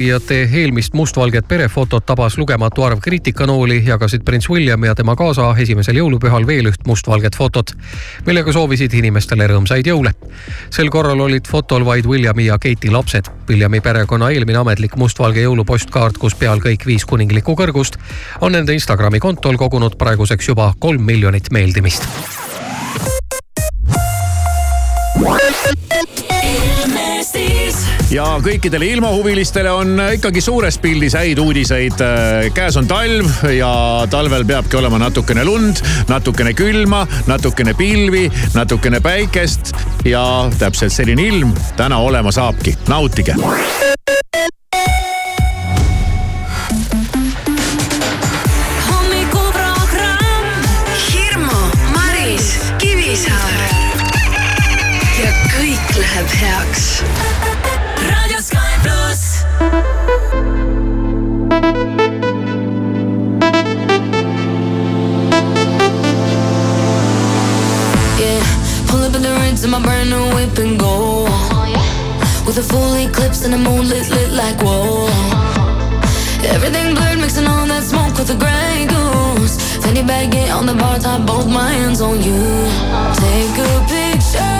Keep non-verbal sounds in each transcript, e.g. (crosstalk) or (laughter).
tegijate eelmist mustvalget perefotot tabas lugematu arv kriitikanooli, jagasid prints William ja tema kaasa esimesel jõulupühal veel üht mustvalget fotot, millega soovisid inimestele rõõmsaid jõule. sel korral olid fotol vaid Williami ja Kate'i lapsed. Williami perekonna eelmine ametlik mustvalge jõulupostkaart, kus peal kõik viis kuninglikku kõrgust, on nende Instagrami kontol kogunud praeguseks juba kolm miljonit meeldimist ja kõikidele ilmahuvilistele on ikkagi suures pildis häid uudiseid. käes on talv ja talvel peabki olema natukene lund, natukene külma, natukene pilvi, natukene päikest ja täpselt selline ilm täna olema saabki. nautige. Pluss. Yeah, pull up in my brand new whip and go. With a full eclipse and the moon lit like whoa. Everything blurred, mixing all that smoke with the gray goose. Fanny bag on the bar top, both my hands on you. Take a picture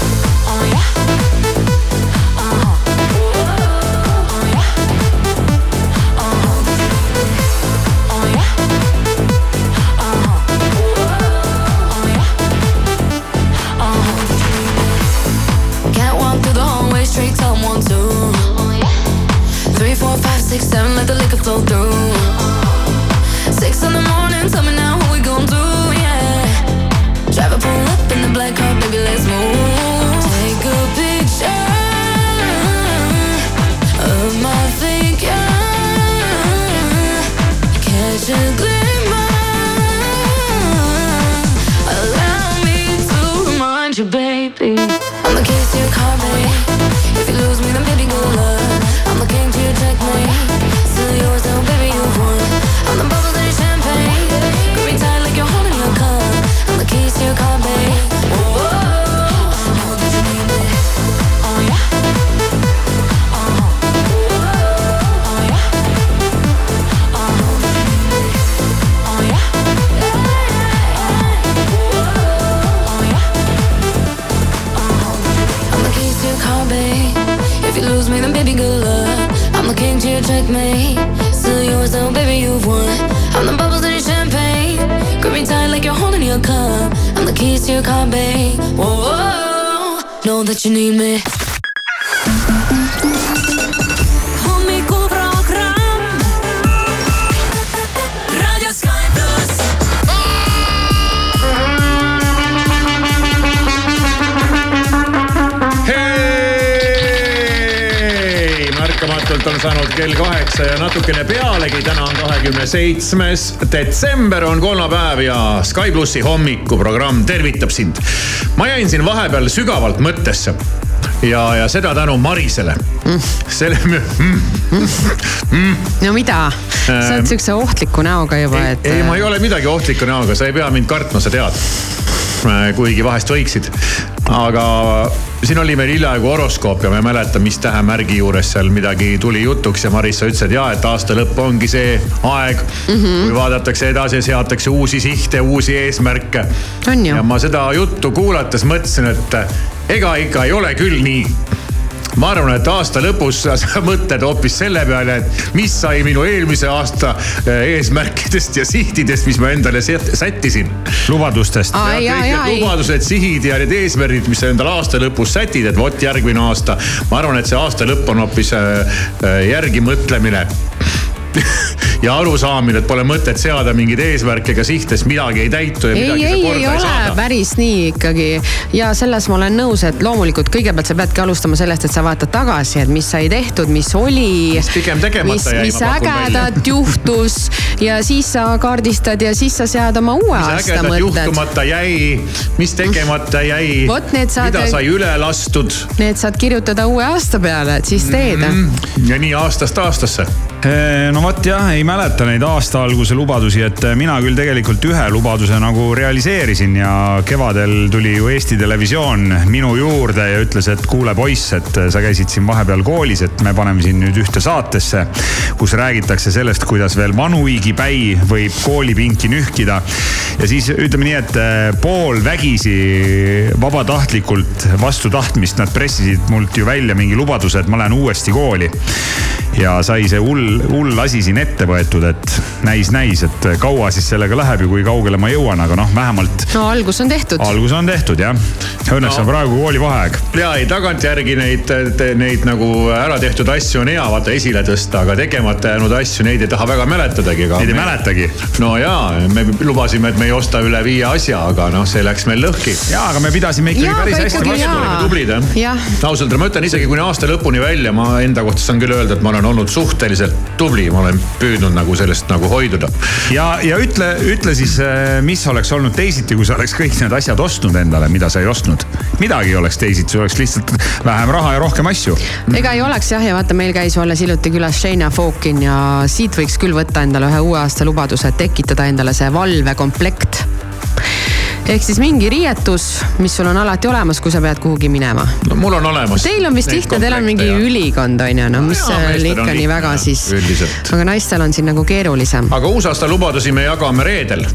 natukene pealegi. täna on kahekümne seitsmes detsember, on kolmapäev ja Sky plussi hommikuprogramm tervitab sind. ma jäin siin vahepeal sügavalt mõttesse ja, ja seda tänu Marisele mm.. selle mm.. Mm. no mida, sa oled ähm, siukse ohtliku näoga juba, et. ei, ma ei ole midagi ohtliku näoga, sa ei pea mind kartma, sa tead. Äh, kuigi vahest võiksid, aga siin oli meil hiljaaegu horoskoop ja ma ei mäleta, mis tähemärgi juures seal midagi tuli jutuks ja Marissa ütles, et ja, et aasta lõpp ongi see aeg mm, -hmm. kui vaadatakse edasi, seatakse uusi sihte, uusi eesmärke. ja ma seda juttu kuulates mõtlesin, et ega ikka ei ole küll nii ma arvan, et aasta lõpus sa, (laughs) mõtled hoopis selle peale, et mis sai minu eelmise aasta äh, eesmärkidest ja sihtidest, mis ma endale sättisin. lubadustest. lubadused, sihid ja need eesmärgid, mis sa endale aasta lõpus sätid, et vot järgmine aasta. ma arvan, et see aasta lõpp on hoopis äh, äh järgi mõtlemine (laughs) ja arusaamine, et pole mõtet seada mingeid eesmärke ega sihte, sest midagi ei täitu ja ei, midagi ei, sa korda ei ei, ole saada. päris nii ikkagi ja selles ma olen nõus, et loomulikult kõigepealt sa peadki alustama sellest, et sa vaatad tagasi, et mis sai tehtud, mis oli. mis pigem tegemata mis, jäi, mis ma pakun välja. juhtus ja siis sa kaardistad ja siis sa sead oma uue mis aasta mõtted. juhtumata jäi, mis tegemata jäi, saad- mida sai üle lastud Need saad kirjutada uue aasta peale, et siis teed mm.. mm, ja nii aastast aastasse. No vot jah, ei mäleta neid aasta alguse lubadusi, et mina küll tegelikult ühe lubaduse nagu realiseerisin ja kevadel tuli ju Eesti Televisioon minu juurde ja ütles, et kuule poiss, et sa käisid siin vahepeal koolis, et me paneme sind nüüd ühte saatesse, kus räägitakse sellest, kuidas veel vanuigipäi võib koolipinki nühkida. ja siis ütleme nii, et poolvägisi vabatahtlikult vastu tahtmist nad pressisid mult ju välja mingi lubaduse, et ma lähen uuesti kooli ja sai see hull, hull asi siin ette võetud, et näis-näis, et kaua siis sellega läheb ja kui kaugele ma jõuan, aga noh, vähemalt no algus on tehtud. algus on tehtud jah. Õnneks No. on praegu koolivaheaeg. ja ei, tagantjärgi neid, neid nagu ära tehtud asju on hea vaata esile tõsta, aga tegemata jäänud asju, neid ei taha väga mäletadagi. Neid ei mäletagi. no jaa, me lubasime, et me ei osta üle viie asja, aga noh, see läks meil lõhki. ja, aga me pidasime ikkagi Jaa, päris aga hästi vastu. jaa. olime tublid jah Jah. ausalt, ma ütlen isegi kuni aasta lõpuni välja, ma enda kohta saan küll öelda, et ma olen olnud suhteliselt tubli, ma olen püüdnud nagu sellest nagu hoiduda. ja, ja ütle, ütle siis, mis oleks olnud teisiti, kui sa oleks kõik need asjad ostnud endale, mida sa ei ostnud. midagi ei oleks teisiti, oleks lihtsalt vähem raha ja rohkem asju. ega ei oleks jah, ja vaata, meil käis ju alles hiljuti külas Shayna Falkin ja siit võiks küll võtta endale ühe uue aasta lubaduse, et tekitada endale see valvekomplekt. Ehk siis mingi riietus, mis sul on alati olemas, kui sa pead kuhugi minema. no mul on olemas. Teil on vist lihtne, teil on mingi ülikond on ju, no mis jaa, seal ikka nii väga jah, siis. aga naistel on siin nagu keerulisem. aga uusaasta lubadusi me jagame reedel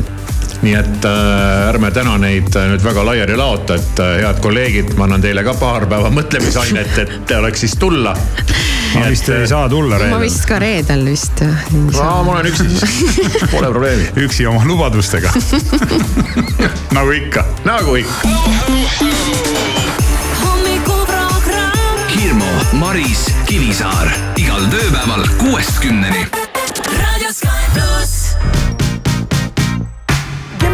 nii et äh, ärme täna neid äh, nüüd väga laiali laota, et äh, head kolleegid, ma annan teile ka paar päeva mõtlemisainet, et oleks siis tulla. Ma vist ei saa tulla ma reedel. vist ka reedel vist. ma olen üksi siis, pole probleemi. (laughs) üksi oma lubadustega (laughs) nagu ikka. nagu ikka. Hirmu, Maris, Kivisaar igal tööpäeval kuuest kümneni. Raadio Sky pluss. Give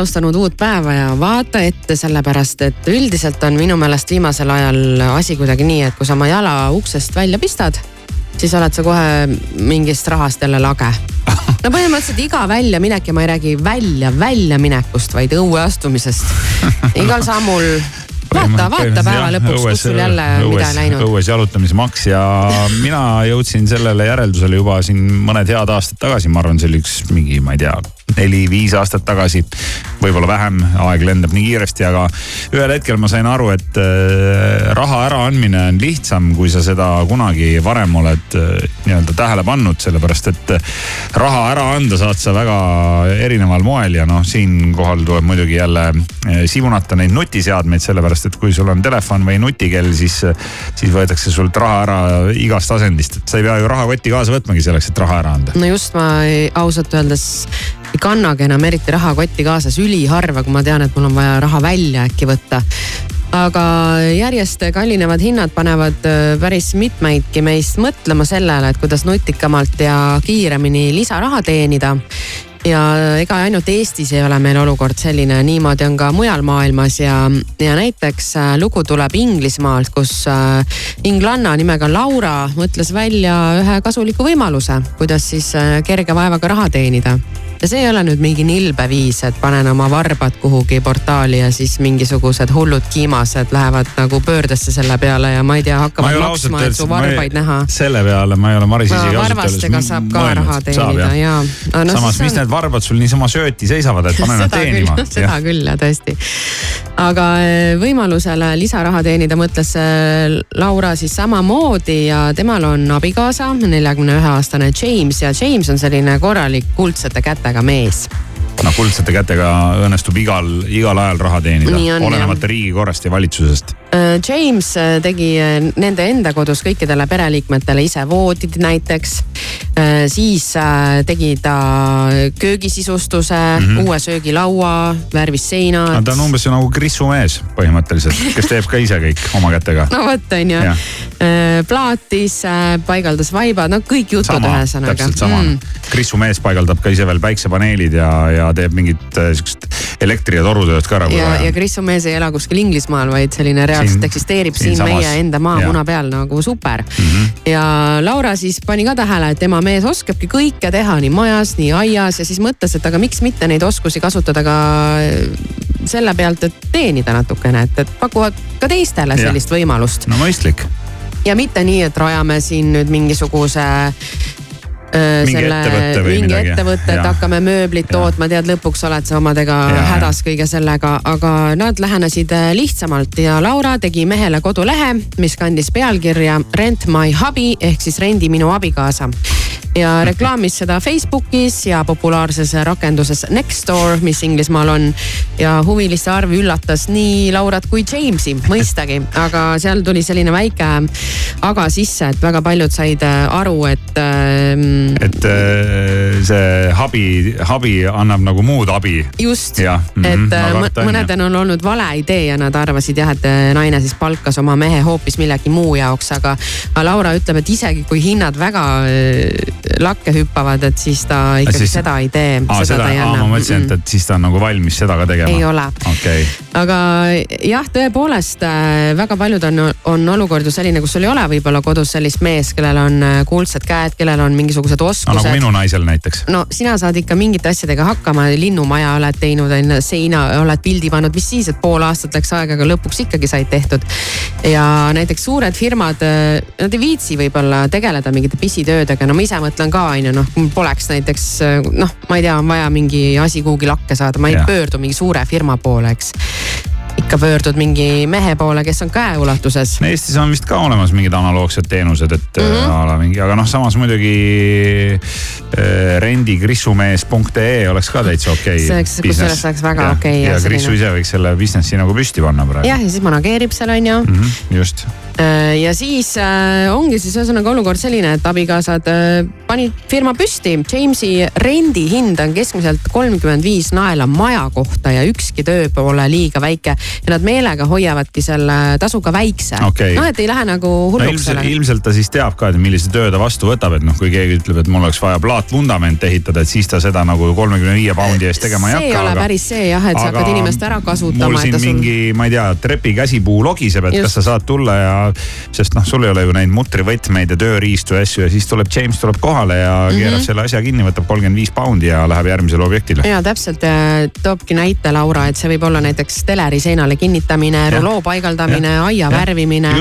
alustanud uut päeva ja vaata ette, sellepärast et üldiselt on minu meelest viimasel ajal asi kuidagi nii, et kui sa oma jala uksest välja pistad, siis oled sa kohe mingist rahast jälle lage. (laughs) no põhimõtteliselt iga väljaminek ja ma ei räägi välja, väljaminekust, vaid õue astumisest. igal sammul (laughs) vaata, vaata päeva lõpuks, kus sul jälle midagi läinud. õues jalutamise maks ja mina jõudsin sellele järeldusele juba siin mõned head aastad tagasi, ma arvan, see oli üks mingi, ma ei tea, neli-viis aastat tagasi. Võib-olla vähem, aeg lendab nii kiiresti, aga ühel hetkel ma sain aru, et äh, raha äraandmine on lihtsam, kui sa seda kunagi varem oled äh, nii-öelda tähele pannud, sellepärast et äh, raha ära anda saad sa väga erineval moel ja noh, siinkohal tuleb muidugi jälle sibunata neid nutiseadmeid, sellepärast et kui sul on telefon või nutikell, siis, siis võetakse sult raha ära igast asendist, et sa ei pea ju rahakotti kaasa võtmagi selleks, et raha ära anda. no just, ma ei- ausalt öeldes ei kannagi enam eriti rahakotti kaasas, üliharva, kui ma tean, et mul on vaja raha välja äkki võtta. aga järjest kallinevad hinnad panevad äh, päris mitmeidki meist mõtlema sellele, et kuidas nutikamalt ja kiiremini lisaraha teenida. Ja ega ainult Eestis ei ole meil olukord selline, niimoodi on ka mujal maailmas. Ja, ja näiteks äh, lugu tuleb Inglismaalt, kus äh, inglanna nimega Laura mõtles välja ühe kasuliku võimaluse, kuidas siis kerge vaevaga raha teenida ja see ei ole nüüd mingi nilbe viis, et panen oma varbad kuhugi portaali ja siis mingisugused hullud kiimased lähevad nagu pöördesse selle peale ja ma ei tea, hakkavad maksma, et su varbaid näha. selle peale ma ei ole Maris isegi ausalt varvastega saab ka raha teenida jah. ja no,. samas, mis need varbad sul niisama sööti seisavad, et pane (laughs) nad teenima. (laughs) seda küll ja tõesti. aga eh, võimalusele lisaraha teenida mõtles eh, Laura siis samamoodi ja temal on abikaasa, neljakümne ühe aastane James ja James on selline korralik kuldsete kätega mees noh, kuldsete kätega õnnestub igal, igal ajal raha teenida, olenemata riigikorrast ja valitsusest. Äh, James äh, tegi äh, nende enda kodus kõikidele pereliikmetele ise voodid näiteks. siis tegi ta köögisisustuse mm. -hmm. uue söögilaua, värvis seinad no ta on umbes nagu Krissu mees põhimõtteliselt, kes teeb ka ise kõik oma kätega. no vot, on ju plaatis, paigaldas vaibad, no kõik jutud ühesõnaga. täpselt sama mm.. Krissu mees paigaldab ka ise veel päiksepaneelid ja, ja teeb mingit siukest elektri- ja torutööd ka nagu. ja, ja Kristo mees ei ela kuskil Inglismaal, vaid selline reaalselt Siin- eksisteerib siin, siinsamas. meie enda maamuna peal nagu super mm. -hmm. ja Laura siis pani ka tähele, et tema mees oskabki kõike teha nii majas, nii aias ja siis mõtles, et aga miks mitte neid oskusi kasutada ka selle pealt, et teenida natukene, et, et pakuvad ka teistele sellist võimalust no mõistlik. ja mitte nii, et rajame siin nüüd mingisuguse öö, Mingi ettevõtte või mingi midagi. ettevõtte, et hakkame mööblit Jaa. tootma, tead, lõpuks oled sa omadega Jaa, hädas kõige sellega, aga nad lähenesid äh, lihtsamalt ja Laura tegi mehele kodulehe, mis kandis pealkirja Rent my hubby ehk siis rendi minu abikaasa. Ja (laughs) reklaamis seda Facebookis ja populaarses rakenduses Nextdoor, mis Inglismaal on. Ja huviliste arv üllatas nii Laurat kui Jamesi mõistagi, aga seal tuli selline väike aga sisse, et väga paljud said äh, aru, et ähm, et äh, see habi, habi annab nagu muud abi. just, mhm, et no äh, karta on, mõnedel on olnud vale idee ja nad arvasid jah, et äh, naine siis palkas oma mehe hoopis millegi muu jaoks, aga aga Laura ütleb, et isegi kui hinnad väga äh, lakke hüppavad, et siis ta ikkagi siis- seda ei tee, aa, seda anna. ma mõtlesin, et, et siis ta on nagu valmis seda ka tegema. Ei ole. okei, aga jah, tõepoolest äh, väga paljud on, on olukord ju selline, kus sul ei ole võib-olla kodus sellist meest, kellel on äh, kuldsed käed, kellel on mingisugused no oskused nagu minu naisel näiteks. no sina saad ikka mingite asjadega hakkama, linnumaja oled teinud, on ju, seina oled pildi pannud, mis siis, et pool aastat läks aega, aga lõpuks ikkagi said tehtud. ja näiteks suured firmad, nad ei viitsi võib-olla tegeleda mingite pisitöödega, no ma ise mõtlen ka on ju noh, kui mul poleks näiteks noh, ma ei tea, on vaja mingi asi kuhugi lakke saada, ma ei Jah. pöördu mingi suure firma poole, eks ikka pöördud mingi mehe poole, kes on käeulatuses. Eestis on vist ka olemas mingid analoogsed teenused, et mm Mhm. -hmm. mingi, aga noh, samas muidugi äh, rendikrisumees.ee oleks ka täitsa okei See oleks- kusjuures oleks väga okei, ja jah, Krisu selline- ise võiks selle businessi nagu püsti panna praegu. jah, ja siis manageerib seal on ju mm. -hmm, just, ja siis äh, ongi siis ühesõnaga olukord selline, et abikaasad äh, panid firma püsti. Jamesi rendihind on keskmiselt kolmkümmend viis naela maja kohta ja ükski töö pole liiga väike. Ja nad meelega hoiavadki selle tasu ka väikse Okei. noh, et ei lähe nagu no hulluks ilmselt, sellega. ilmselt ta siis teab ka, et millise töö ta vastu võtab, et noh, kui keegi ütleb, et mul oleks vaja plaatvundament ehitada, et siis ta seda nagu kolmekümne viie poundi eest tegema ei see ei hakka. ole päris see jah, et sa hakkad inimest ära mul kasutama, et siin sul mingi, ma ei tea, trepi käsipuu logiseb, et Just. kas sa saad tulla ja, sest noh, sul ei ole ju neid mutrivõtmeid ja tööriistu ja asju ja siis tuleb James tuleb kohale ja Mhm. keerab mm -hmm. selle asja kinni, võtab kolmkümmend viis poundi ja läheb järgmisele objektile. ja täpselt toobki näite Laura, et see võib olla näiteks teleri seinale kinnitamine, ruloo paigaldamine, aia Jah. värvimine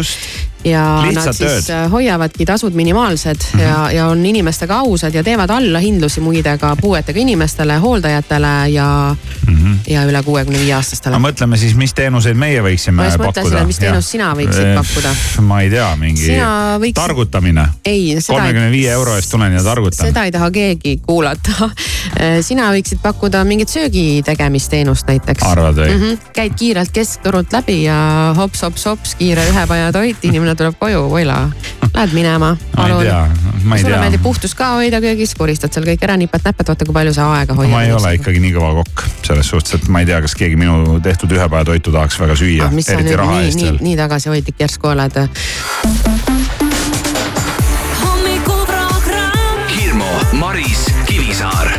ja Lihtsad nad siis tööd. äh, hoiavadki tasud minimaalsed mm -hmm. ja, ja on inimestega ausad ja teevad allahindlusi muide ka puuetega inimestele, hooldajatele ja mm, -hmm. ja üle kuuekümne viie aastastele no. mõtleme siis, mis teenuseid meie võiksime Ma pakkuda. mis teenust sina võiksid pakkuda. ma ei tea, mingi võiksid- targutamine. kolmekümne viie euro eest tulen ja targutan. seda ei taha keegi kuulata. (laughs) sina võiksid pakkuda mingit söögi tegemisteenust näiteks. Arvad või? -hmm. käid kiirelt keskturult läbi ja hops-hops-hops, kiire ühepaja toit, inimene tuleb koju, voila. Lähed minema, ma ei tea, ma ei sulle tea meeldib puhtust ka hoida köögis, koristad seal kõik ära, nipad-näpad, vaata kui palju sa aega hoiad. ma ei ole ikkagi nii kõva kokk selles suhtes, et ma ei tea, kas keegi minu tehtud ühepäevatoitu tahaks väga süüa ah,. mis sa eriti nüüd raha nii, eest nii veel,. nii tagasihoidlik järsku oled. hommikuprogramm Hirmu, Maris, Kivisaar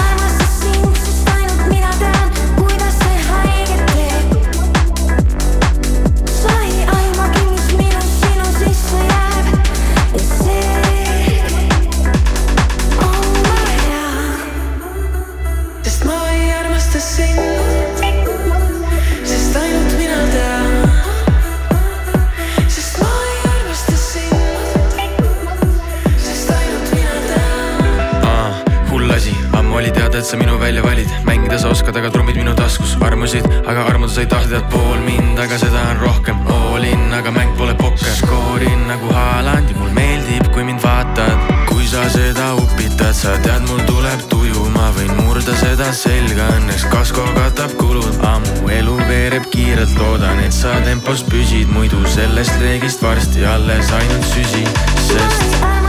aga armuda sa ei tahtnud pool mind, aga seda on rohkem. All in, aga mäng pole pokker, skoorin nagu Haaland ja mul meeldib, kui mind vaatad. kui sa seda upitad, sa tead, mul tuleb tuju, ma võin murda seda selga, õnneks kasko katab kulud. ammu elu veereb kiirelt, loodan, et sa tempos püsid, muidu sellest reegist varsti alles ainult süsi, sest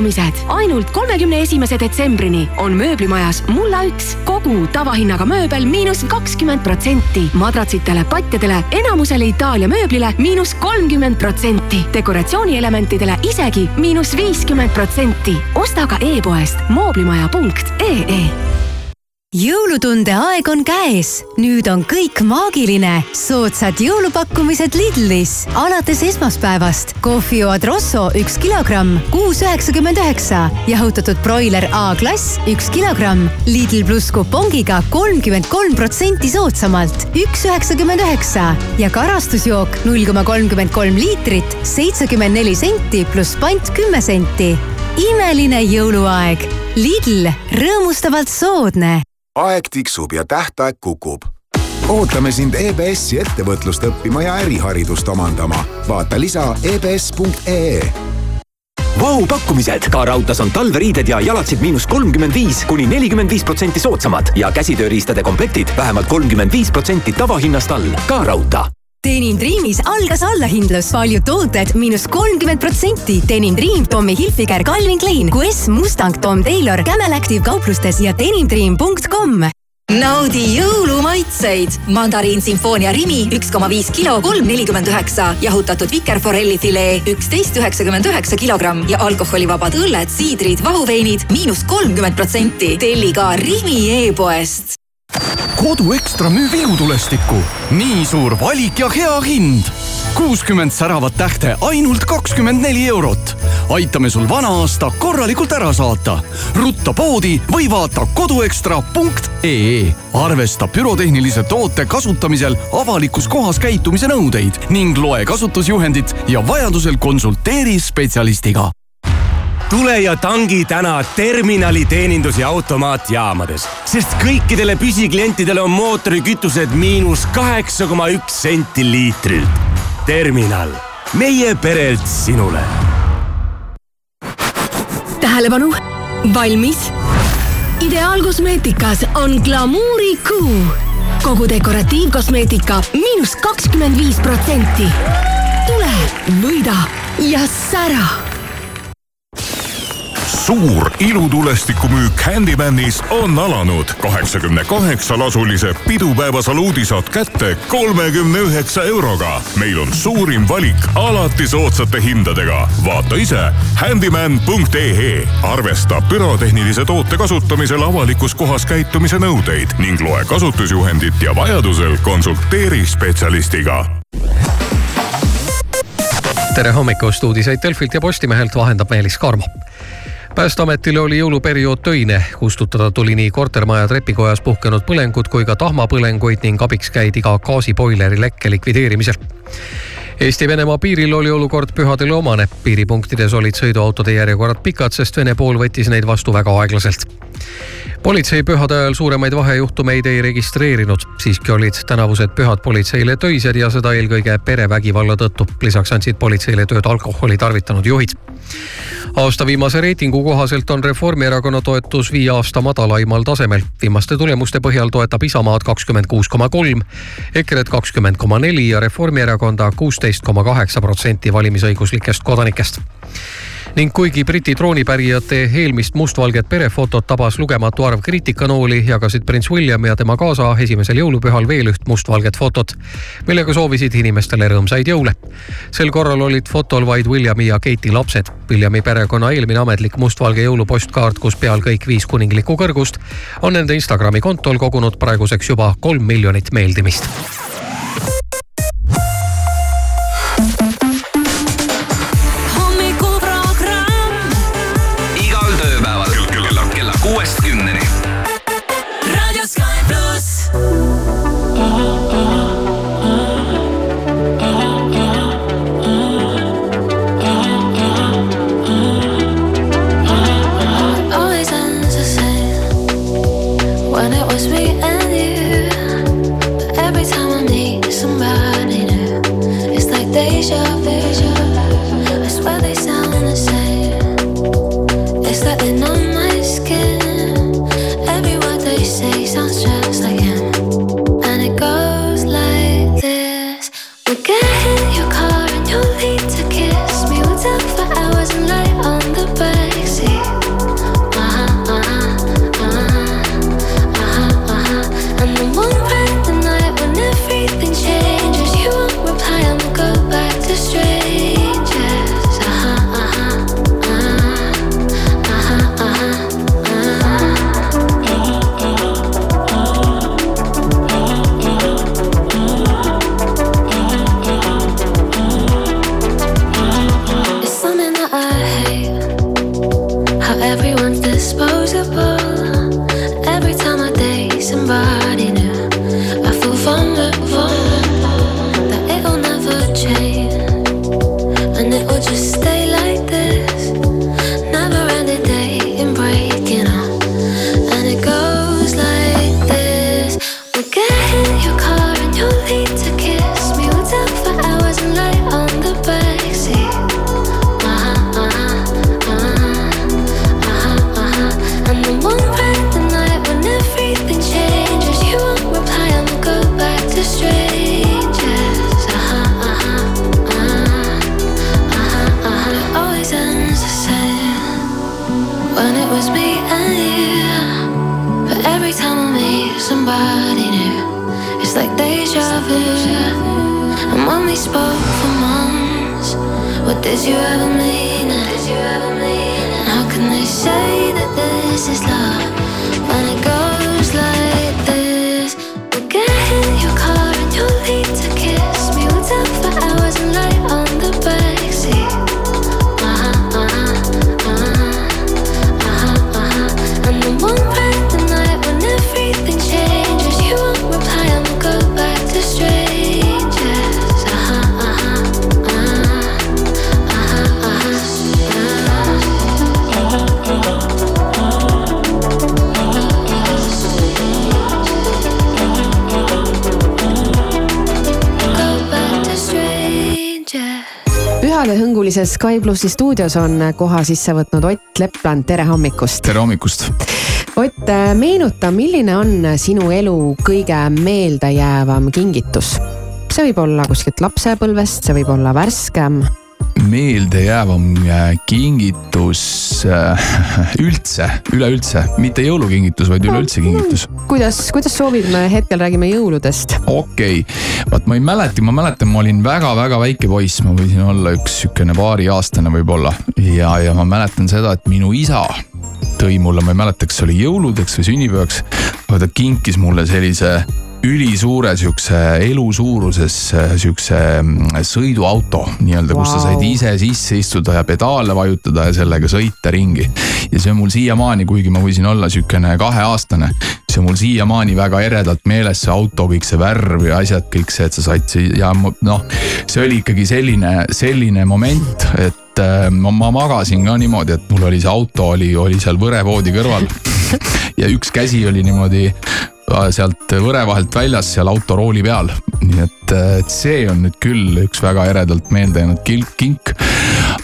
sooduspakkumised ainult kolmekümne esimese detsembrini on mööblimajas Mulla üks kogu tavahinnaga mööbel miinus kakskümmend protsenti. madratsitele, patjadele, enamusele Itaalia mööblile miinus kolmkümmend protsenti. dekoratsioonielementidele isegi miinus viiskümmend protsenti. osta ka e-poest mooblimaja.ee jõulutunde aeg on käes, nüüd on kõik maagiline. soodsad jõulupakkumised Lidlis alates esmaspäevast. kohvioad Rosso üks kilogramm, kuus üheksakümmend üheksa. jahutatud broiler A-klass üks kilogramm. Lidl pluss kupongiga kolmkümmend kolm protsenti soodsamalt, üks üheksakümmend üheksa. ja karastusjook null koma kolmkümmend kolm liitrit, seitsekümmend neli senti pluss pant kümme senti. imeline jõuluaeg. Lidl, rõõmustavalt soodne aeg tiksub ja tähtaeg kukub. ootame sind EBS-i ettevõtlust õppima ja äriharidust omandama. vaata lisa ebs.ee Vau pakkumised, ka raudtees on talveriided ja jalatsid miinus kolmkümmend viis kuni nelikümmend viis protsenti soodsamad ja käsitööriistade komplektid vähemalt kolmkümmend viis protsenti tavahinnast all. ka raudtee Denim Dreamis algas allahindlus, paljud tooted miinus kolmkümmend protsenti. Denim Dream, Tommy Hilfiger, Calvin Klein, QS, Mustang, Tom Taylor, Camel Active kauplustes ja denimdream.com naudi jõulumaitseid. mandariin Sinfoonia Rimi üks koma viis kilo, kolm nelikümmend üheksa. jahutatud vikerforelli filee üksteist üheksakümmend üheksa kilogramm ja alkoholivabad õlled, siidrid, vahuveinid miinus kolmkümmend protsenti. telli ka Rimi e-poest kodu Ekstra müüb ilutulestikku. nii suur valik ja hea hind. kuuskümmend säravat tähte ainult kakskümmend neli eurot. aitame sul vana aasta korralikult ära saata. rutta poodi või vaata koduekstra.ee. arvesta pürotehnilise toote kasutamisel avalikus kohas käitumise nõudeid ning loe kasutusjuhendit ja vajadusel konsulteeri spetsialistiga tule ja tangi täna terminali teenindus- ja automaatjaamades, sest kõikidele püsiklientidele on mootorikütused miinus kaheksa koma üks senti liitrilt. terminal, meie perelt sinule. tähelepanu, valmis, ideaalkosmeetikas on glamuurikuu. kogu dekoratiivkosmeetika miinus kakskümmend viis protsenti. tule, võida ja sära suur ilutulestikumüük Handymanis on alanud. kaheksakümne kaheksa lasulise pidupäevasaluudi saad kätte kolmekümne üheksa euroga. meil on suurim valik alati soodsate hindadega. vaata ise handyman.ee, arvesta pürotehnilise toote kasutamisel avalikus kohas käitumise nõudeid ning loe kasutusjuhendit ja vajadusel konsulteeri spetsialistiga tere hommikust, uudiseid Delfilt ja Postimehelt vahendab Meelis Karmo päästeametile oli jõuluperiood töine, kustutada tuli nii kortermaja trepikojas puhkenud põlengud kui ka tahmapõlenguid ning abiks käidi ka gaasiboileri lekke likvideerimisel. Eesti-Venemaa piiril oli olukord pühadele omane, piiripunktides olid sõiduautode järjekorrad pikad, sest Vene pool võttis neid vastu väga aeglaselt politsei pühade ajal suuremaid vahejuhtumeid ei registreerinud, siiski olid tänavused pühad politseile töised ja seda eelkõige perevägivalla tõttu. lisaks andsid politseile tööd alkoholi tarvitanud juhid aasta viimase reitingu kohaselt on Reformierakonna toetus viie aasta madalaimal tasemel. viimaste tulemuste põhjal toetab Isamaad kakskümmend kuus koma kolm, EKRE-t kakskümmend koma neli ja Reformierakonda kuusteist koma kaheksa protsenti valimisõiguslikest kodanikest ning kuigi Briti troonipärijate eelmist mustvalget perefotot tabas lugematu arv kriitikanooli, jagasid prints William ja tema kaasa esimesel jõulupühal veel üht mustvalget fotot, millega soovisid inimestele rõõmsaid jõule. sel korral olid fotol vaid Williami ja Kate'i lapsed. Williami perekonna eelmine ametlik mustvalge jõulupostkaart, kus peal kõik viis kuninglikku kõrgust, on nende Instagrami kontol kogunud praeguseks juba kolm miljonit meeldimist Sky plussi stuudios on koha sisse võtnud Ott Lepland, tere hommikust. tere hommikust. Ott, meenuta, milline on sinu elu kõige meeldejäävam kingitus? see võib olla kuskilt lapsepõlvest, see võib olla värskem. meeldejäävam äh, kingitus äh, (laughs) üldse, üleüldse, mitte jõulukingitus, vaid üleüldse kingitus. kuidas, kuidas soovid, me hetkel räägime jõuludest. okei okay., vaat ma ei mäleta, ma mäletan, ma olin väga-väga väike poiss, ma võisin olla üks sihukene paariaastane võib-olla. Ja, ja ma mäletan seda, et minu isa tõi mulle, ma ei mäleta, kas see oli jõuludeks või sünnipäevaks, aga ta kinkis mulle sellise ülisuure sihukese elu suuruses sihukese mm, sõiduauto nii-öelda, kus sa said ise sisse istuda ja pedaale vajutada ja sellega sõita ringi. ja see on mul siiamaani, kuigi ma võisin olla sihukene kaheaastane, see on mul siiamaani väga eredalt meeles, see auto, kõik see värv ja asjad, kõik see, et sa said si- ja noh, see oli ikkagi selline, selline moment, et äh, ma, ma magasin ka niimoodi, et mul oli see auto oli, oli seal võrevoodi kõrval (laughs) ja üks käsi oli niimoodi äh, sealt võre vahelt väljas seal autorooli peal. nii et, et see on nüüd küll üks väga eredalt meelde jäänud kilk- kink.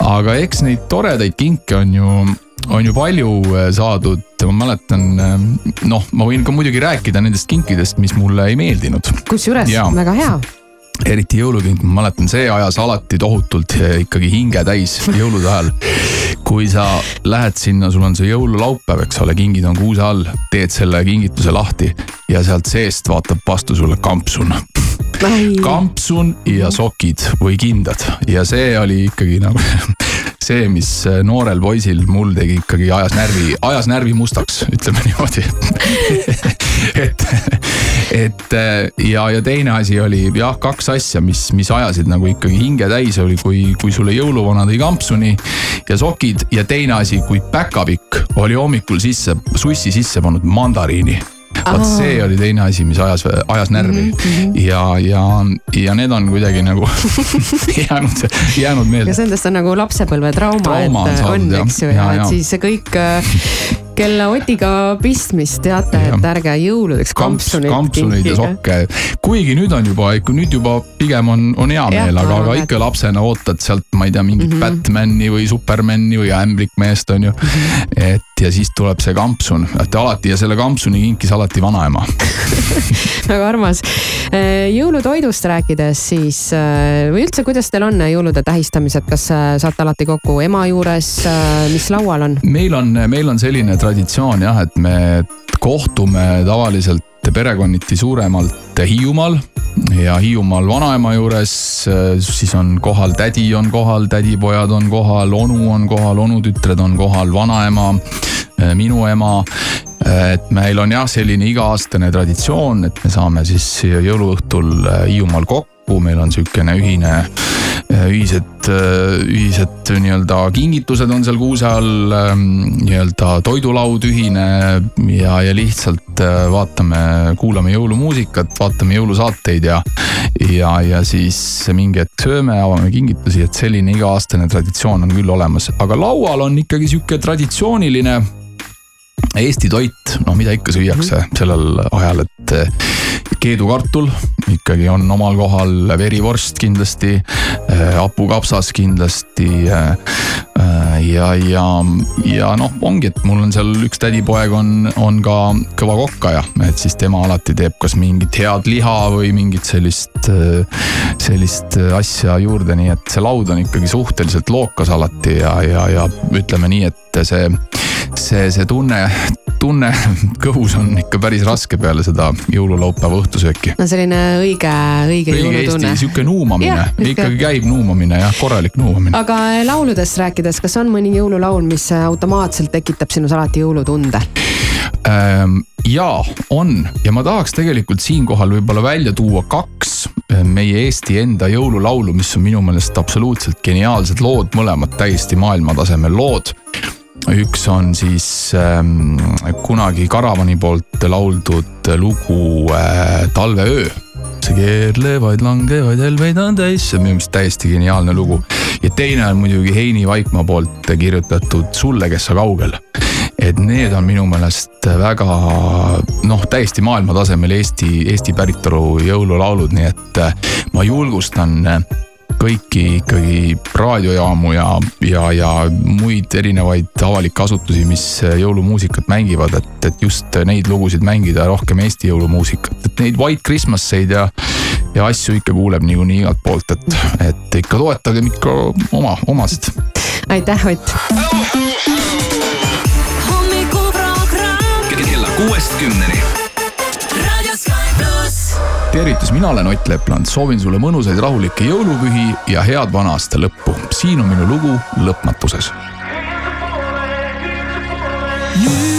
aga eks neid toredaid kinke on ju on ju palju äh, saadud, ma mäletan, noh, ma võin ka muidugi rääkida nendest kinkidest, mis mulle ei meeldinud. kusjuures väga hea. Eriti jõulukink, ma mäletan, see ajas alati tohutult eh, ikkagi hinge täis jõulude ajal. kui sa lähed sinna, sul on see jõululaupäev, eks ole, kingid on kuuse all, teed selle kingituse lahti ja sealt seest vaatab vastu sulle kampsun. kampsun ja sokid või kindad ja see oli ikkagi nagu (laughs) see, mis noorel poisil mul tegi ikkagi ajas närvi, ajas närvi mustaks, ütleme niimoodi. (laughs) (laughs) et, et ja, ja teine asi oli jah, kaks asja, mis, mis ajasid nagu ikkagi hinge täis, oli, kui, kui sulle jõuluvana tõi kampsuni ja sokid ja teine asi, kui päkapikk oli hommikul sisse, sussi sisse pannud mandariini vot see oli teine asi, mis ajas, ajas närvi mm -hmm. ja, ja, ja need on kuidagi nagu (laughs) jäänud, jäänud meelde kas. nendest on nagu lapsepõlvetrauma, Trauma et on, eks ju, Ja, ja ja. et siis see kõik, kelle Otiga pistmist teate, et ärge jõuludeks kampsuneid. kampsuneid ja sokke, kuigi nüüd on juba, nüüd juba pigem on, on hea meel, aga, aga ikka lapsena ootad sealt, ma ei tea, mingit mm. -hmm. Batman'i või Superman'i või ämblikmeest on ju. et ja siis tuleb see kampsun, et alati ja selle kampsuni kinkis alati vanaema. (laughs) väga armas. jõulutoidust rääkides siis äh, või üldse, kuidas teil on jõulude tähistamised, kas äh, saate alati kokku ema juures, mis laual on? meil on, meil on selline traditsioon jah, et me kohtume tavaliselt perekonniti suuremalt Hiiumaal ja Hiiumaal vanaema juures, siis on kohal tädi on kohal, tädipojad on kohal, onu on kohal, onutütred on kohal, vanaema, minu ema. et meil on jah, selline iga-aastane traditsioon, et me saame siis jõuluõhtul Hiiumaal kokku, meil on sihukene ühine ühised, ühised nii-öelda kingitused on seal kuuse all, nii-öelda toidulaud ühine ja, ja lihtsalt äh, vaatame, kuulame jõulumuusikat, vaatame jõulusaateid ja, ja, ja siis mingi hetk sööme, avame kingitusi, et selline iga-aastane traditsioon on küll olemas, aga laual on ikkagi sihuke traditsiooniline Eesti toit, no mida ikka süüakse sellel ajal, et keedukartul ikkagi on omal kohal, verivorst kindlasti, hapukapsas kindlasti eh, eh, ja, ja, ja noh, ongi, et mul on seal üks tädipoeg on, on ka kõva kokkaja, et siis tema alati teeb kas mingit head liha või mingit sellist, sellist asja juurde, nii et see laud on ikkagi suhteliselt lookas alati ja, ja, ja ütleme nii, et see see, see tunne, tunne kõhus on ikka päris raske peale seda jõululaupäeva õhtusööki. no selline õige, õige õige jõulutunne. sihuke nuumamine ikkagi käib nuumamine jah, korralik nuumamine. aga lauludest rääkides, kas on mõni jõululaul, mis automaatselt tekitab sinus alati jõulutunde? Ähm, jaa, on ja ma tahaks tegelikult siinkohal võib-olla välja tuua kaks äh, meie Eesti enda jõululaulu, mis on minu meelest absoluutselt geniaalsed lood, mõlemad täiesti maailmatasemel lood üks on siis ähm, kunagi Karavani poolt lauldud lugu äh, Talveöö. see keerlevaid langevaid helbeid on täis, see on minu meelest täiesti geniaalne lugu. ja teine on muidugi Heini Vaikmaa poolt kirjutatud Sulle, kes sa kaugel. et need on minu meelest väga noh, täiesti maailmatasemel Eesti, Eesti päritolu jõululaulud, nii et äh, ma julgustan kõiki ikkagi raadiojaamu ja, ja, ja muid erinevaid avalikke asutusi, mis jõulumuusikat mängivad, et, et just neid lugusid mängida rohkem Eesti jõulumuusikat, et neid White Christmaseid ja, ja asju ikka kuuleb niikuinii igalt poolt, et, et ikka toetage ikka oma, omast. aitäh, Ott. hommikuprogramm. kella kuuest kümneni tervitus, mina olen Ott Lepland, soovin sulle mõnusaid rahulikke jõulupühi ja head vana aasta lõppu. siin on minu lugu lõpmatuses. nüüd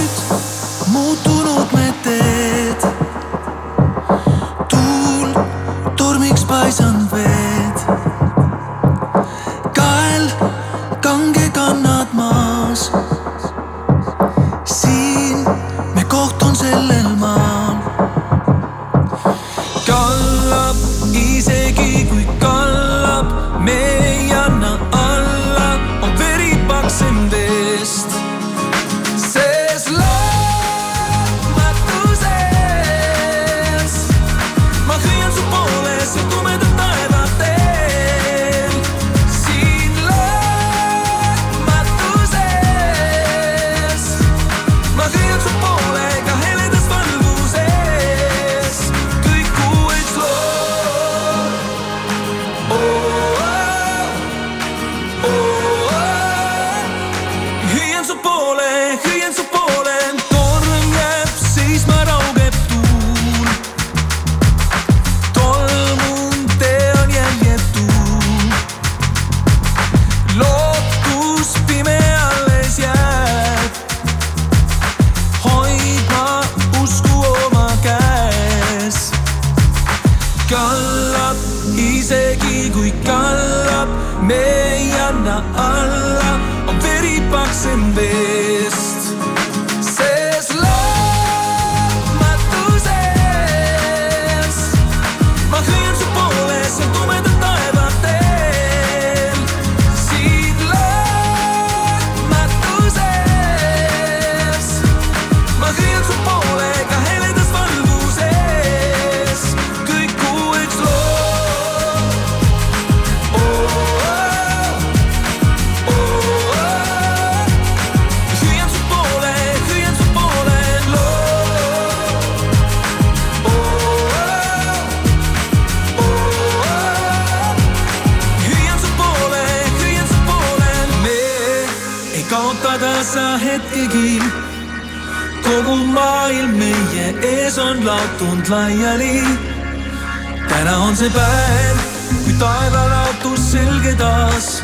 taas.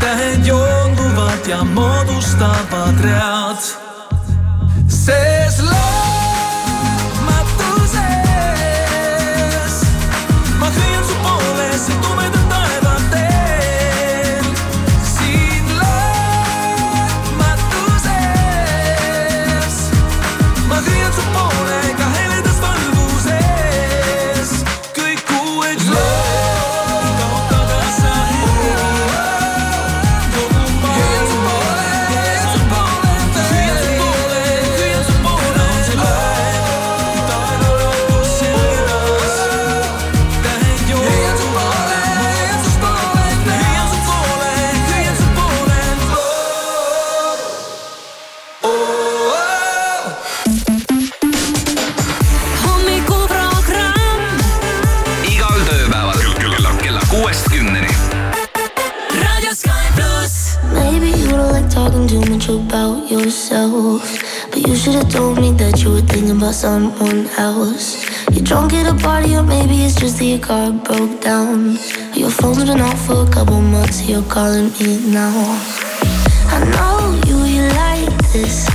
Tähed joontuvat ja moodustavat reat. by someone else. You're drunk at a party, or maybe it's just that your car broke down. Your phone's been off for a couple months, you're calling me now. I know you, you like this.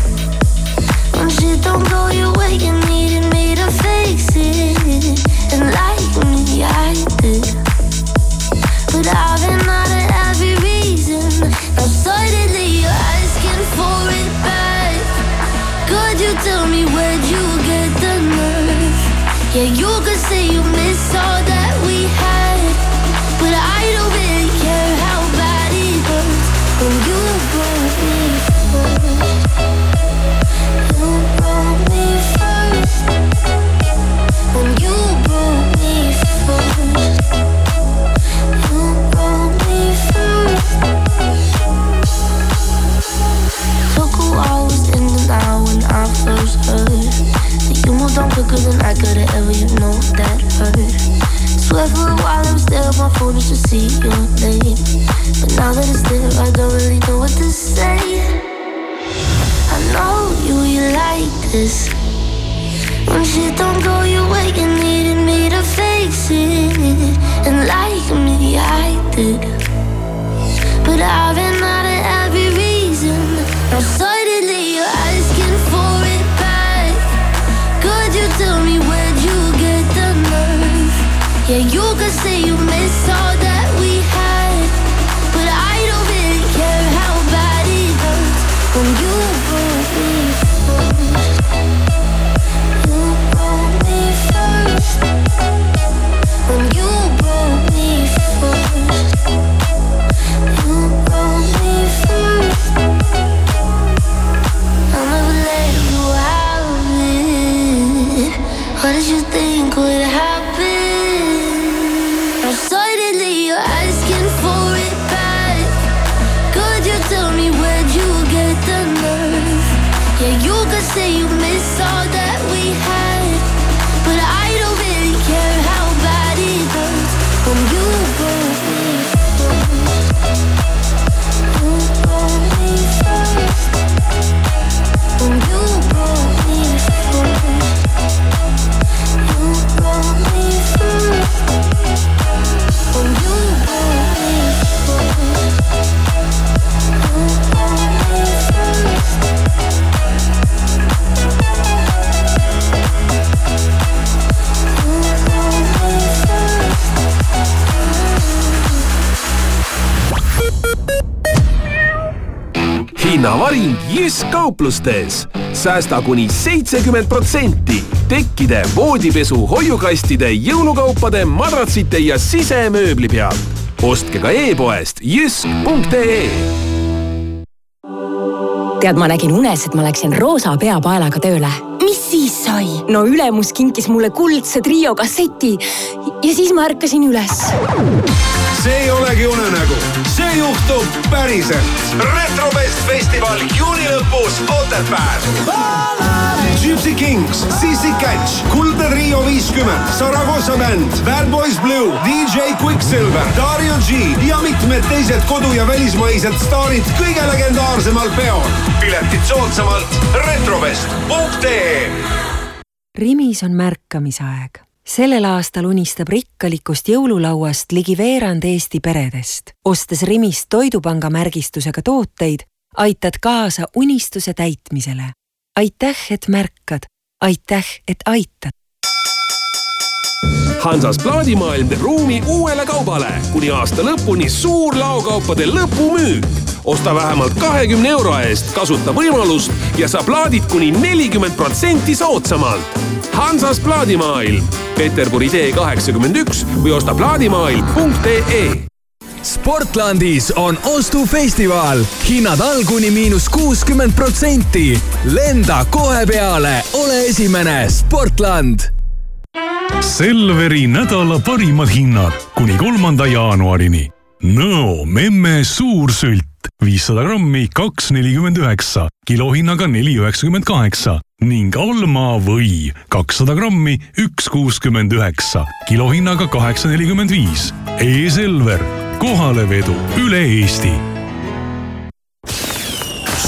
Jysk kauplustes. säästa kuni seitsekümmend protsenti tekkide, voodipesu, hoiukastide, jõulukaupade, madratsite ja sisemööbli pealt. ostke ka e-poest jysk.ee tead, ma nägin unes, et ma läksin roosa peapaelaga tööle. mis siis sai? no ülemus kinkis mulle kuldse trio kasseti ja siis ma ärkasin üles. See ei olegi unenägu, see juhtub päriselt. retrofest festival juuni lõpus Otepääl. Gypsy Kings, Sissi Catch, Kuldne Trio viiskümmend, Saragossa bänd, Bad Boys Blue, DJ Quicksilver, Dario G ja mitmed teised kodu- ja välismaised staarid kõige legendaarsemal peol. piletid soodsamalt retrovest.ee Rimis on märkamisaeg. Sellel aastal unistab rikkalikust jõululauast ligi veerand Eesti peredest. ostes Rimist Toidupanga märgistusega tooteid, aitad kaasa unistuse täitmisele. aitäh, et märkad, aitäh, et aitad. Hansas plaadimaailm teeb ruumi uuele kaubale kuni aasta lõpuni suur laokaupade lõpumüük. osta vähemalt kahekümne euro eest, kasuta võimalust ja saa plaadid kuni nelikümmend protsenti soodsamalt. Hansas plaadimaailm, Peterburi tee kaheksakümmend üks või osta plaadimaailm.ee Sportlandis on ostufestival, hinnad all kuni miinus kuuskümmend protsenti. lenda kohe peale, ole esimene, Sportland Selveri nädala parimad hinnad kuni kolmanda jaanuarini. Nõo memme suursült viissada grammi, kaks nelikümmend üheksa, kilohinnaga neli üheksakümmend kaheksa ning Alma või kakssada grammi, üks kuuskümmend üheksa, kilohinnaga kaheksa nelikümmend viis. E-Selver, kohalevedu üle Eesti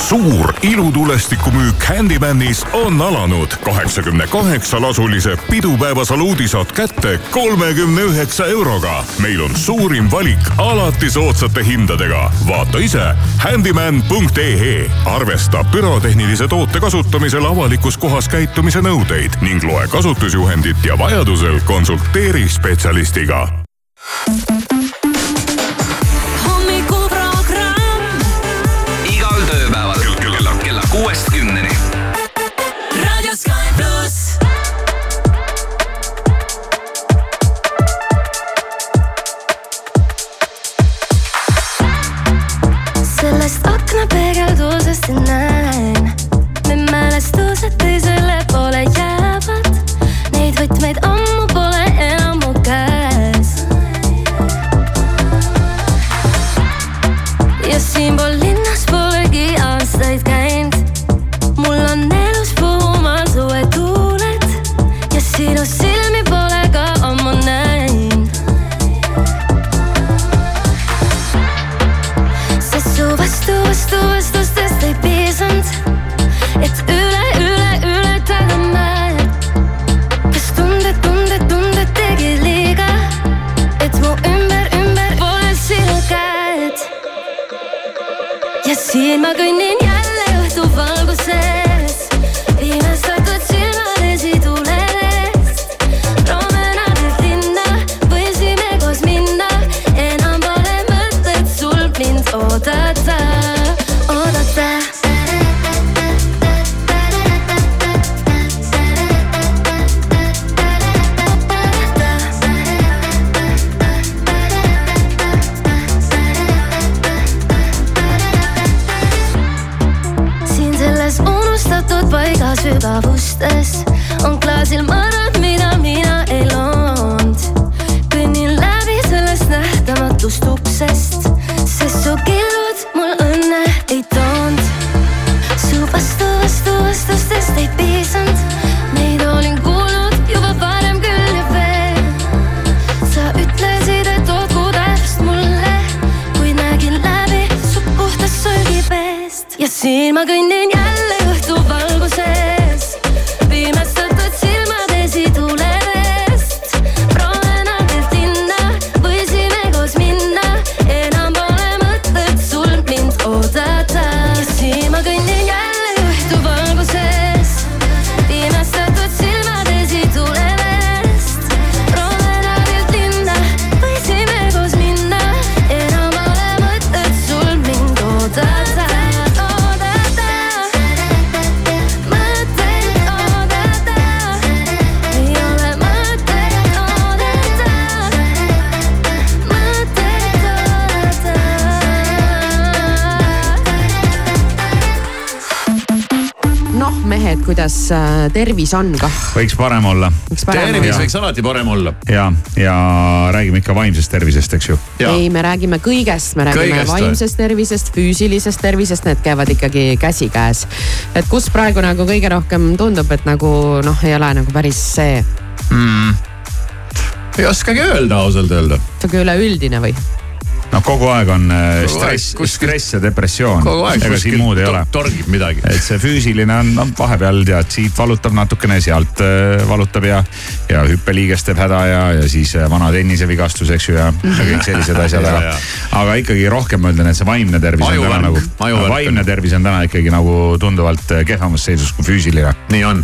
suur ilutulestikumüük Handymanis on alanud. kaheksakümne kaheksa lasulise pidupäeva saluudi saad kätte kolmekümne üheksa euroga. meil on suurim valik alati soodsate hindadega. vaata ise handyman.ee arvesta pürotehnilise toote kasutamisel avalikus kohas käitumise nõudeid ning loe kasutusjuhendit ja vajadusel konsulteeri spetsialistiga See it, my green and tervis on kah? võiks parem olla. Tervis olla. võiks alati parem olla. ja, ja räägime ikka vaimsest tervisest, eks ju. ei, me räägime kõigest, me räägime Kõigest või? vaimsest tervisest, füüsilisest tervisest, need käivad ikkagi käsikäes. et kus praegu nagu kõige rohkem tundub, et nagu noh, ei ole nagu päris see, mm.. ei oskagi öelda ausalt öelda. sihuke üleüldine või? noh, kogu aeg on äh, Kogu stress, stress ja depressioon. ega siin muud ei ole. torgib midagi. et see füüsiline on no, vahepeal tead, siit valutab natukene, sealt äh, valutab ja, ja hüppeliiges teeb häda ja, ja siis äh, vana tennisevigastus, eks ju, ja kõik sellised (laughs) asjad, Ja, aga aga ikkagi rohkem ma ütlen, et see vaimne tervis on täna nagu, vaimne tervis on täna ikkagi nagu tunduvalt kehvemas seisus kui füüsiline. nii on.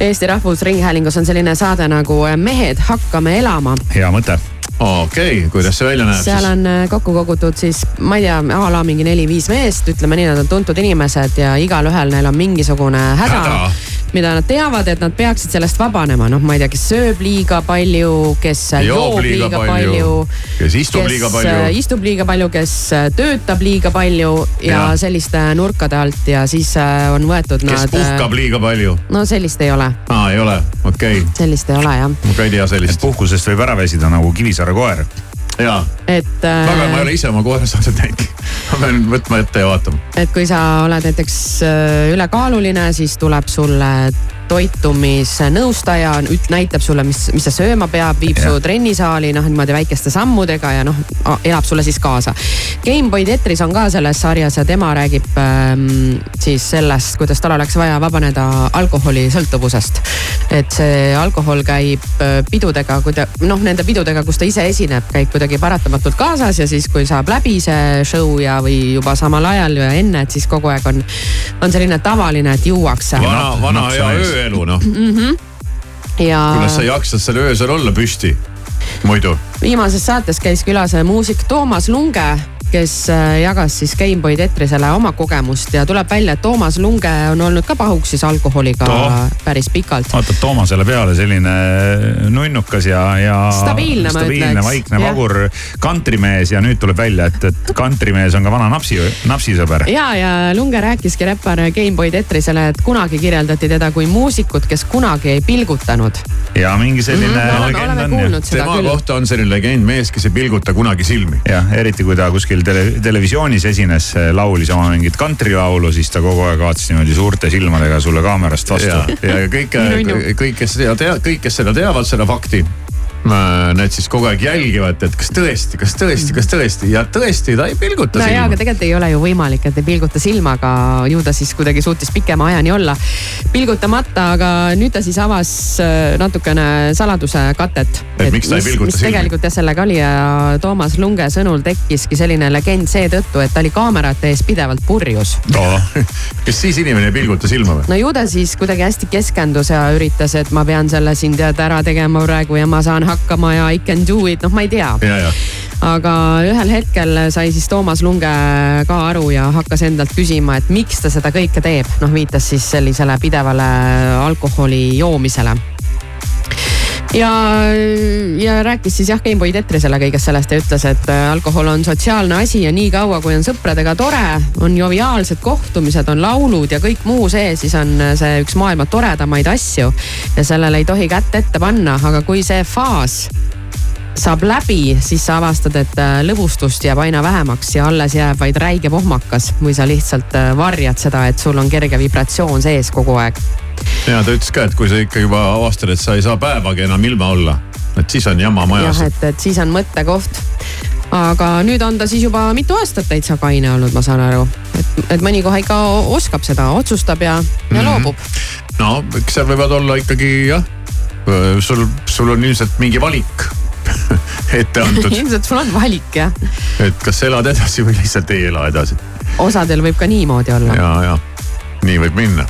Eesti Rahvusringhäälingus on selline saade nagu Mehed hakkame elama. hea mõte. Okei okay,, kuidas see välja näeb seal siis? on äh, kokku kogutud siis, ma ei tea, a la mingi neli-viis meest, ütleme nii, nad on tuntud inimesed ja igalühel neil on mingisugune häda, Häda. Mida nad teavad, et nad peaksid sellest vabanema, noh, ma ei tea, kes sööb liiga palju, kes joob liiga palju, kes istub liiga palju. äh, istub liiga palju, kes äh, töötab liiga palju ja, Ja. selliste nurkade alt ja siis äh, on võetud kes nad. puhkab liiga palju? no sellist ei ole, aa, ei ole, okei okay., sellist ei ole jah, ma ka ei tea sellist. puhkusest võib ära väsida nagu Kivisaare koer. jaa, et äh,. väga, ma ei ole ise oma koera saanud näinud. ma pean võtma ette ja vaatama. et kui sa oled näiteks äh, ülekaaluline, siis tuleb sulle toitumisnõustaja, näitab sulle, mis, mis sa sööma peab, viib Jah. su trennisaali noh, niimoodi väikeste sammudega ja noh, elab sulle siis kaasa. Gameboy Tetris on ka selles sarjas ja tema räägib ähm, siis sellest, kuidas tal oleks vaja vabaneda alkoholisõltuvusest. et see alkohol käib äh, pidudega, kui ta noh, nende pidudega, kus ta ise esineb, käib kuidagi paratamatult kaasas ja siis, kui saab läbi see show ja, või juba samal ajal ja enne, et siis kogu aeg on, on selline tavaline, et juuakse. vana, vana hea ööelu noh, mm. -hmm. ja kuidas sa jaksad seal öösel olla püsti muidu? viimases saates käis külas muusik Toomas Lunge, kes äh, jagas siis Gameboy Tetrisele oma kogemust ja tuleb välja, et Toomas Lunge on olnud ka pahuksis alkoholiga Too. päris pikalt. vaatab Toomasele peale selline nunnukas ja, ja. Stabiilne, ma stabiilne, vaikne, vagur kantrimees ja nüüd tuleb välja, et, et kantrimees on ka vana napsi, napsisõber. ja, ja Lunge rääkiski räppar Gameboy Tetrisele, et kunagi kirjeldati teda kui muusikut, kes kunagi ei pilgutanud. ja mingi selline oleme- legend oleme on kuulnud seda tema küll. kohta on selline legend, mees, kes ei pilguta kunagi silmi. jah, eriti kui ta kuskil tele, televisioonis esines, laulis oma mingit kantrilaulu, siis ta kogu aeg vaatas niimoodi suurte silmadega sulle kaamerast vastu ja, kõik Nunnu., kõik, kes seda tea-, kõik, kes seda teavad, seda fakti. Need siis kogu aeg jälgivad, et kas tõesti, kas tõesti, kas tõesti ja tõesti ta ei pilguta no jaa, aga silma. tegelikult ei ole ju võimalik, et ei pilguta silmaga, ju ta siis kuidagi suutis pikema ajani olla pilgutamata, aga nüüd ta siis avas äh, natukene saladuse katet. Et miks ta ei pilguta silmi? tegelikult jah, sellega oli ja Toomas Lunge sõnul tekkiski selline legend seetõttu, et ta oli kaamerate ees pidevalt purjus. kas siis inimene ei pilguta silma või? no ju ta siis kuidagi hästi keskendus ja üritas, et ma pean selle siin tead ära tegema praegu ja ma saan hakkama ja I can do it, noh, ma ei tea. Aga ühel hetkel sai siis Toomas Lunge ka aru ja hakkas endalt küsima, et miks ta seda kõike teeb, noh viitas siis sellisele pidevale alkoholi joomisele ja, ja rääkis siis jah, Gameboy Tetrisele kõigest sellest ja ütles, et äh, alkohol on sotsiaalne asi ja niikaua kui on sõpradega tore, on joviaalsed kohtumised, on laulud ja kõik muu see, siis on see üks maailma toredamaid asju. ja sellele ei tohi kätt ette panna, aga kui see faas saab läbi, siis sa avastad, et äh, lõbustust jääb aina vähemaks ja alles jääb vaid räige pohmakas või sa lihtsalt äh, varjad seda, et sul on kerge vibratsioon sees kogu aeg ja ta ütles ka, et kui sa ikka juba avastad, et sa ei saa päevagi enam ilma olla, et siis on jama majas jah, et, et siis on mõttekoht. aga nüüd on ta siis juba mitu aastat täitsa kaine olnud, ma saan aru. et, et mõni kohe ikka oskab seda, otsustab ja, ja Mhm. loobub. no eks seal võivad olla ikkagi jah, sul, sul on ilmselt mingi valik (laughs) ette antud, (laughs) ilmselt sul on valik jah. et kas elad edasi või lihtsalt ei ela edasi osadel võib ka niimoodi olla. ja, ja nii võib minna.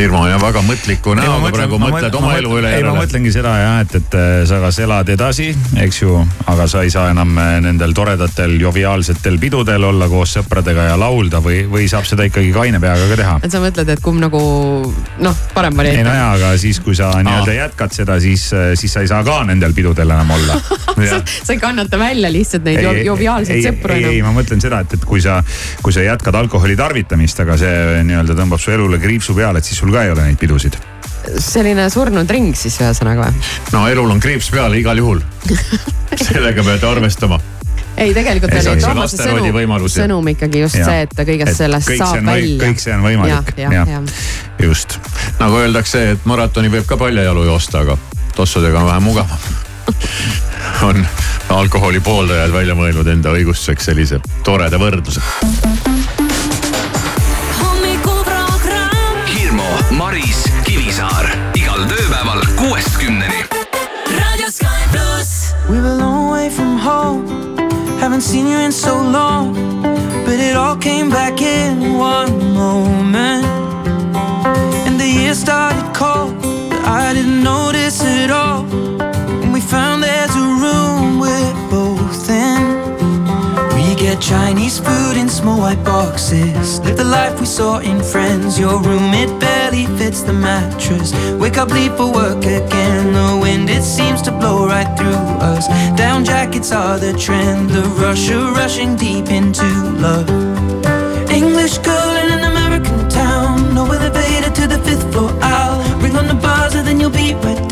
Irmo ja väga mõtliku näoga praegu mõtled oma elu üle ei, ma mõtlengi seda jah, et, et äh, sa kas elad edasi, eks ju, aga sa ei saa enam äh, nendel toredatel joviaalsetel pidudel olla koos sõpradega ja laulda või, või saab seda ikkagi kaine peaga ka teha. et sa mõtled, et kumb nagu noh, parem ei variant no jaa, aga siis, kui sa nii-öelda jätkad seda, siis, siis sa ei saa ka nendel pidudel enam olla. (laughs) sa ei kannata välja lihtsalt neid jo- joviaalseid sõpru ei, ei, enam. ma mõtlen seda, et, et kui sa, kui sa jätkad alkoholi tarvitamist, aga see nii-öelda tõmbab su elule kriipsu peale, et siis sul ka ei ole neid pidusid. selline surnud ring siis ühesõnaga või? no elul on kriips peal igal juhul. (laughs) sellega peate arvestama. ei, tegelikult Ei, oli Toomase sõnum, sõnum ikkagi just Jah. see, et ta kõigest sellest kõik saab välja. kõik see on võimalik, jah, just. nagu öeldakse, et maratoni võib ka paljajalu joosta, aga tossudega on vähe mugavam. (laughs) on alkoholi pooldajad välja mõelnud enda õigustuseks sellise toreda võrdluse. We were a long way from home. Haven't seen you in so long. But it all came back in one moment. And the year started cold. But I didn't notice it all. When we found there's a room. Chinese food in small white boxes. Live the life we saw in Friends. Your room, it barely fits the mattress. Wake up, leave for work again. The wind, it seems to blow right through us. Down jackets are the trend. The rush of rushing deep into love. English girl in an American town. No elevator to the fifth floor. I'll ring on the buzzer, then you'll be right.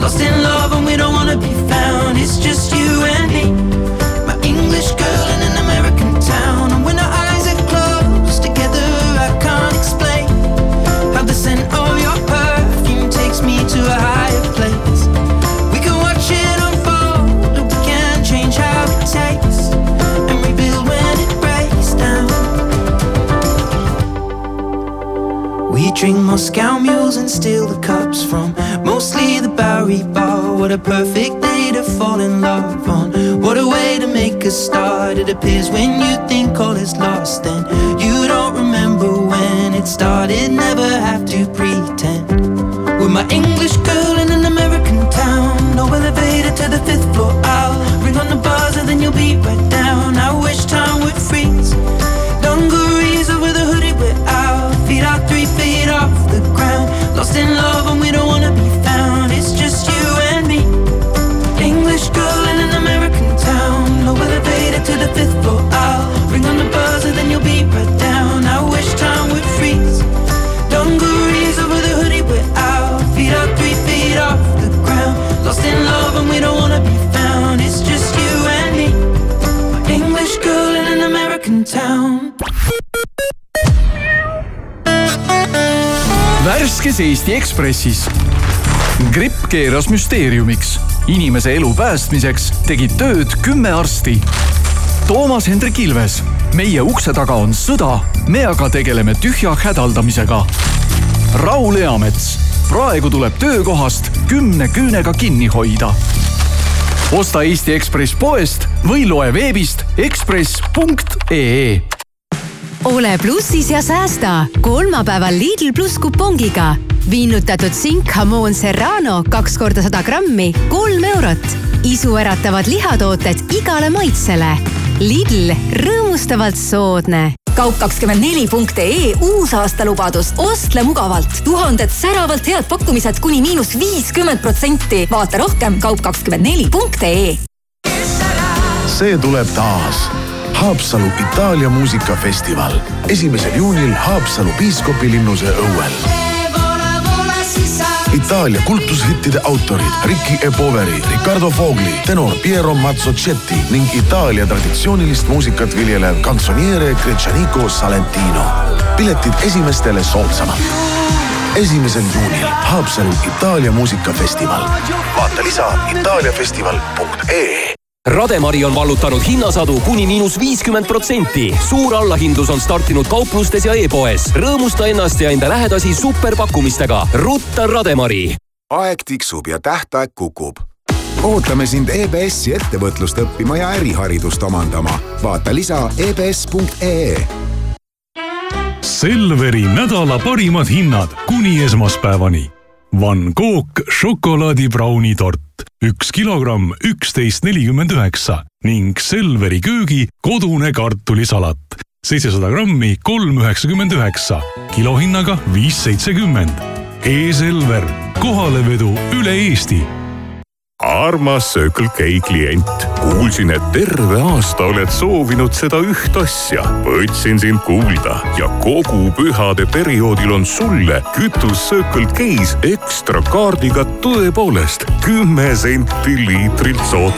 Lost in love and we don't wanna be found. It's just Perfect day to fall in love on. What a way to make a start. It appears when you think kes Eesti Ekspressis. gripp keeras müsteeriumiks. inimese elu päästmiseks tegid tööd kümme arsti. Toomas Hendrik Ilves, meie ukse taga on sõda, me aga tegeleme tühja hädaldamisega. Raul Eamets, praegu tuleb töökohast kümne küünega kinni hoida. osta Eesti Ekspress poest või loe veebist ekspress.ee ole plussis ja säästa kolmapäeval Lidl pluss kupongiga. viinutatud sinkhamoon Serrano kaks korda sada grammi, kolm eurot. isuäratavad lihatooted igale maitsele. Lidl, rõõmustavalt soodne kaup24.ee uusaastalubadus, ostle mugavalt, tuhanded säravalt head pakkumised kuni miinus viiskümmend protsenti. vaata rohkem kaup24.ee. see tuleb taas Haapsalu Itaalia muusikafestival esimesel juunil Haapsalu piiskopilinnuse õuel. Itaalia kultushittide autorid Ricky E. Poveri, Riccardo Fogli, tenor Piero Mazzocetti ning Itaalia traditsioonilist muusikat viljelev kantsoniere Gretšaniko Salentino. piletid esimestele soodsamalt. esimesel juunil Haapsalu Itaalia muusikafestival. vaata lisa itaaliafestival.ee Rademari on vallutanud hinnasadu kuni miinus viiskümmend protsenti. suur allahindlus on startinud kauplustes ja e-poes. rõõmusta ennast ja enda lähedasi superpakkumistega. rutta Rademari. aeg tiksub ja tähtaeg kukub. ootame sind EBS-i ettevõtlust õppima ja äriharidust omandama. vaata lisa E ebs.ee Selveri nädala parimad hinnad kuni esmaspäevani. Van Gogh šokolaadibrauni tort, üks kilogramm, üksteist nelikümmend üheksa ning Selveri köögi kodune kartulisalat, seitsesada grammi, kolm üheksakümmend üheksa, kilohinnaga viis seitsekümmend. E-Selver, kohalevedu üle Eesti armas Circle K klient, kuulsin, et terve aasta oled soovinud seda üht asja. võtsin sind kuulda ja kogu pühade perioodil on sulle kütus Circle K-s ekstra kaardiga tõepoolest kümme senti liitrilt soodsamalt